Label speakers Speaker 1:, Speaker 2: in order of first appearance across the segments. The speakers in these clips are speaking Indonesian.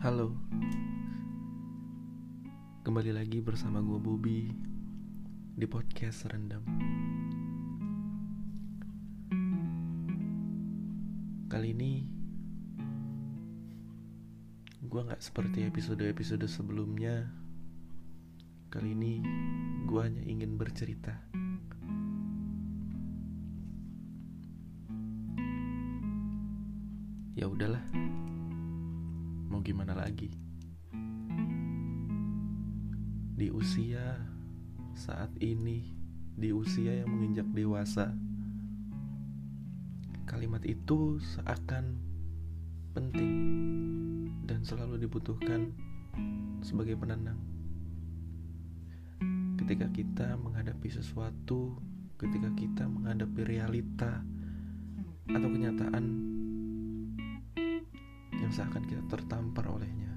Speaker 1: Halo. Kembali lagi bersama gue Bobby Di podcast Rendam. Kali ini Gue gak seperti episode-episode sebelumnya. Kali ini gue hanya ingin bercerita. Ya udahlah Mau gimana lagi? Di usia saat ini, di usia yang menginjak dewasa, kalimat itu seakan penting dan selalu dibutuhkan sebagai penenang. Ketika kita menghadapi sesuatu, ketika kita menghadapi realita atau kenyataan yang seakan kita tertampar olehnya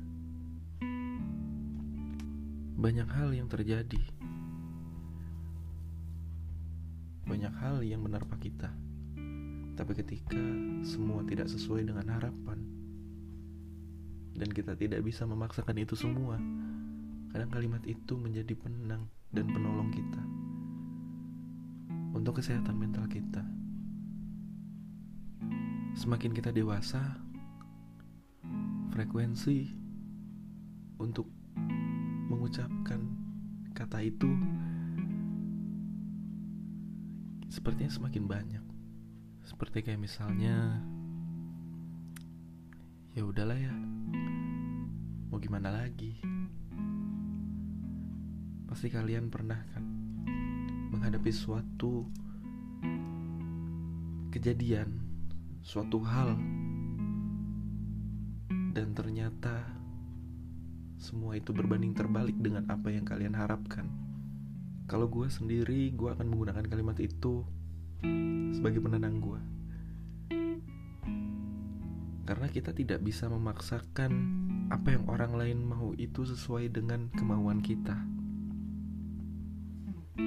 Speaker 1: banyak hal yang terjadi. Banyak hal yang menerpa kita. Tapi ketika semua tidak sesuai dengan harapan dan kita tidak bisa memaksakan itu semua, kadang kalimat itu menjadi penenang dan penolong kita untuk kesehatan mental kita. Semakin kita dewasa, frekuensi untuk mengucapkan kata itu sepertinya semakin banyak. Seperti kayak misalnya ya udahlah ya. Mau gimana lagi? Pasti kalian pernah kan menghadapi suatu kejadian, suatu hal dan ternyata semua itu berbanding terbalik dengan apa yang kalian harapkan. Kalau gue sendiri, gue akan menggunakan kalimat itu sebagai penenang gue. Karena kita tidak bisa memaksakan apa yang orang lain mau itu sesuai dengan kemauan kita.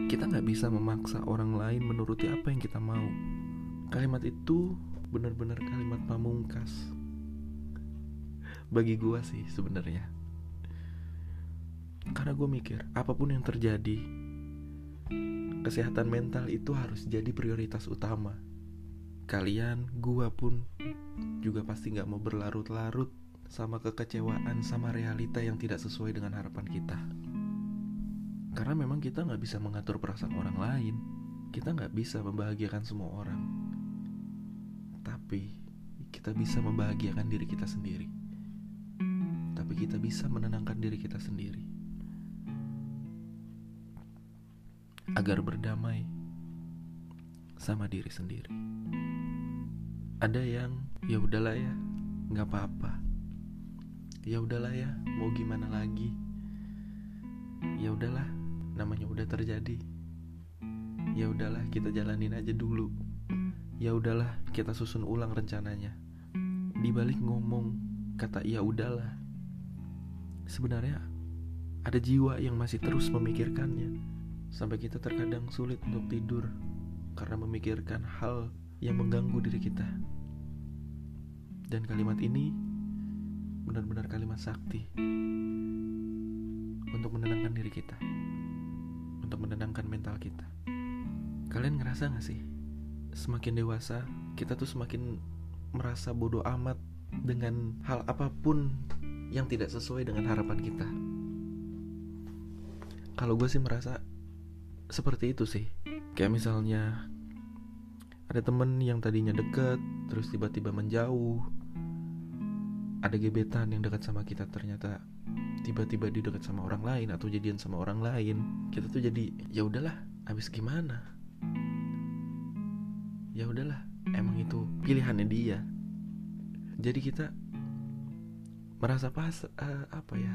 Speaker 1: Kita nggak bisa memaksa orang lain menuruti apa yang kita mau. Kalimat itu benar-benar kalimat pamungkas bagi gue sih sebenarnya karena gue mikir, apa pun yang terjadi, kesehatan mental itu harus jadi prioritas utama. Kalian, gue pun juga pasti gak mau berlarut-larut sama kekecewaan sama realita yang tidak sesuai dengan harapan kita. Karena memang kita gak bisa mengatur perasaan orang lain, kita gak bisa membahagiakan semua orang. Tapi kita bisa membahagiakan diri kita sendiri. Tapi kita bisa menenangkan diri kita sendiri. agar berdamai sama diri sendiri. Ada yang ya udahlah ya, nggak apa-apa. Ya udahlah ya, mau gimana lagi? Ya udahlah, namanya udah terjadi. Ya udahlah, kita jalanin aja dulu. Ya udahlah, kita susun ulang rencananya. Di balik ngomong kata ya udahlah. Sebenarnya ada jiwa yang masih terus memikirkannya Sampai kita terkadang sulit untuk tidur karena memikirkan hal yang mengganggu diri kita. Dan kalimat ini benar-benar kalimat sakti untuk menenangkan diri kita, untuk menenangkan mental kita. Kalian ngerasa gak sih? Semakin dewasa, kita tuh semakin merasa bodoh amat dengan hal apa pun yang tidak sesuai dengan harapan kita. Kalau gue sih merasa seperti itu sih. Kayak misalnya ada temen yang tadinya deket terus tiba-tiba menjauh. Ada gebetan yang dekat sama kita ternyata tiba-tiba di dekat sama orang lain atau jadian sama orang lain. Kita tuh jadi ya udahlah habis gimana? Ya udahlah emang itu pilihannya dia. Jadi kita merasa pas uh, apa ya?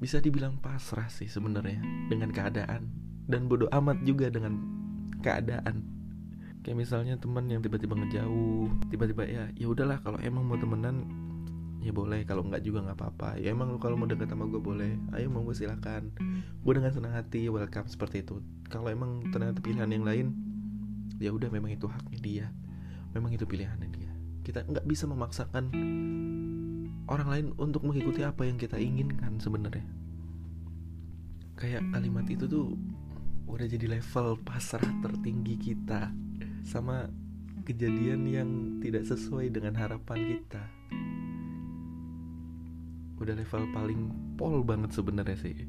Speaker 1: Bisa dibilang pasrah sih sebenarnya dengan keadaan. Dan bodoh amat juga dengan keadaan. Kayak misalnya teman yang tiba-tiba ngejauh tiba-tiba ya ya udahlah kalau emang mau temenan ya boleh. Kalau nggak juga nggak apa-apa. Ya emang kalau mau dekat sama gue boleh. Ayo mau gue silakan. Gue dengan senang hati welcome seperti itu. Kalau emang ternyata pilihan yang lain ya udah memang itu haknya dia. Memang itu pilihannya dia. Kita nggak bisa memaksakan orang lain untuk mengikuti apa yang kita inginkan sebenarnya. Kayak kalimat itu tuh udah jadi level pasrah tertinggi kita sama kejadian yang tidak sesuai dengan harapan kita. Udah level paling pol banget sebenarnya sih.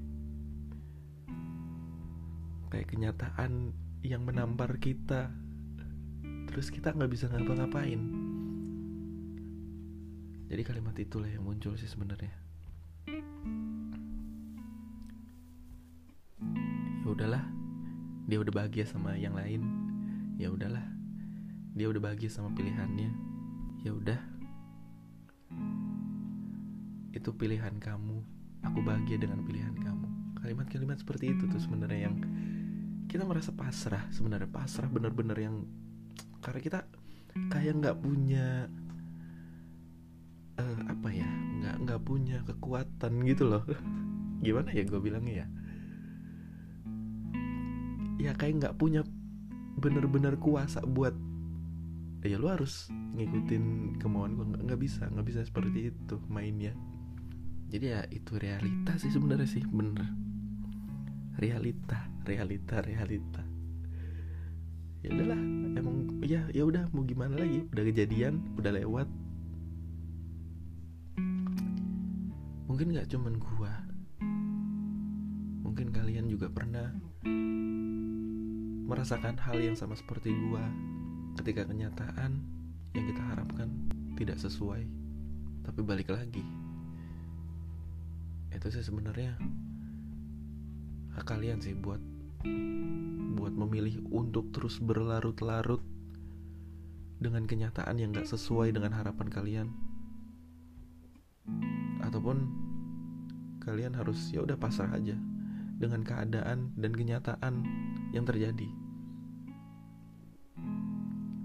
Speaker 1: Kayak kenyataan yang menampar kita terus kita nggak bisa ngapa-ngapain jadi kalimat itulah yang muncul sih sebenarnya. Ya udahlah dia udah bahagia sama yang lain. Ya udahlah dia udah bahagia sama pilihannya. Ya udah. Itu pilihan kamu. Aku bahagia dengan pilihan kamu. Kalimat-kalimat seperti itu tuh sebenarnya yang kita merasa pasrah sebenarnya. Pasrah bener-bener yang karena kita kayak nggak punya apa ya nggak nggak punya kekuatan gitu loh. Gimana ya gue bilangnya ya? Ya kayak nggak punya bener-bener kuasa buat ya lu harus ngikutin kemauan gue nggak bisa nggak bisa seperti itu mainnya. Jadi ya itu realita sih sebenarnya sih bener. Realita realita realita. Ya udahlah emang ya ya udah mau gimana lagi? Udah kejadian udah lewat mungkin nggak cuman gua. Mungkin kalian juga pernah merasakan hal yang sama seperti gua. Ketika kenyataan yang kita harapkan tidak sesuai tapi balik lagi. Itu sih sebenarnya hak kalian sih buat buat memilih untuk terus berlarut-larut dengan kenyataan yang gak sesuai dengan harapan kalian. Ataupun kalian harus ya udah pasrah aja dengan keadaan dan kenyataan yang terjadi.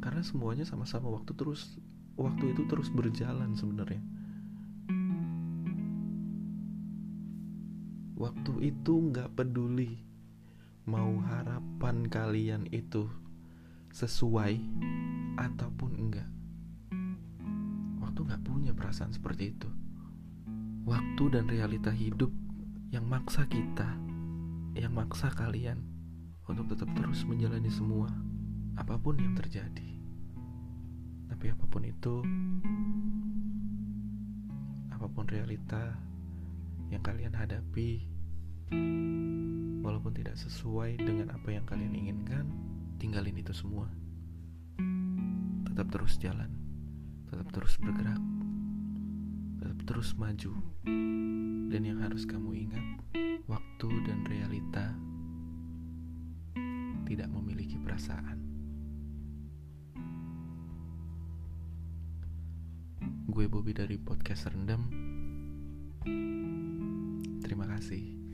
Speaker 1: Karena semuanya sama-sama waktu terus waktu itu terus berjalan sebenarnya. Waktu itu nggak peduli mau harapan kalian itu sesuai ataupun enggak waktu nggak punya perasaan seperti itu waktu dan realita hidup yang maksa kita yang maksa kalian untuk tetap terus menjalani semua apa pun yang terjadi. Tapi apa pun itu apa pun realita yang kalian hadapi walaupun tidak sesuai dengan apa yang kalian inginkan tinggalin itu semua. Tetap terus jalan tetap terus bergerak terus maju dan yang harus kamu ingat waktu dan realita tidak memiliki perasaan Gue Bobby dari podcast Rendam. Terima kasih.